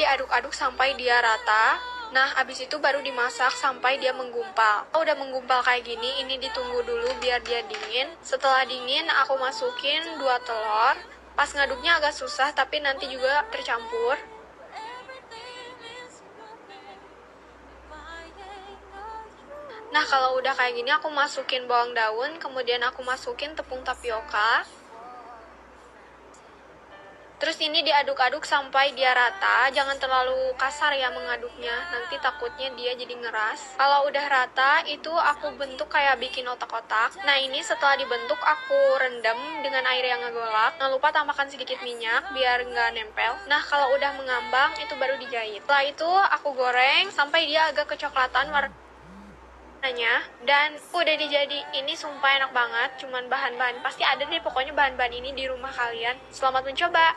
diaduk-aduk sampai dia rata. Nah, abis itu baru dimasak sampai dia menggumpal. Oh, udah menggumpal kayak gini, ini ditunggu dulu biar dia dingin. Setelah dingin, aku masukin dua telur. Pas ngaduknya agak susah, tapi nanti juga tercampur. Nah, kalau udah kayak gini, aku masukin bawang daun, kemudian aku masukin tepung tapioka. Terus ini diaduk-aduk sampai dia rata, jangan terlalu kasar ya mengaduknya, nanti takutnya dia jadi ngeras. Kalau udah rata, itu aku bentuk kayak bikin otak-otak. Nah ini setelah dibentuk, aku rendam dengan air yang ngegolak. Jangan lupa tambahkan sedikit minyak biar nggak nempel. Nah kalau udah mengambang, itu baru dijahit. Setelah itu aku goreng sampai dia agak kecoklatan warna warnanya dan udah dijadi ini sumpah enak banget cuman bahan-bahan pasti ada deh pokoknya bahan-bahan ini di rumah kalian. Selamat mencoba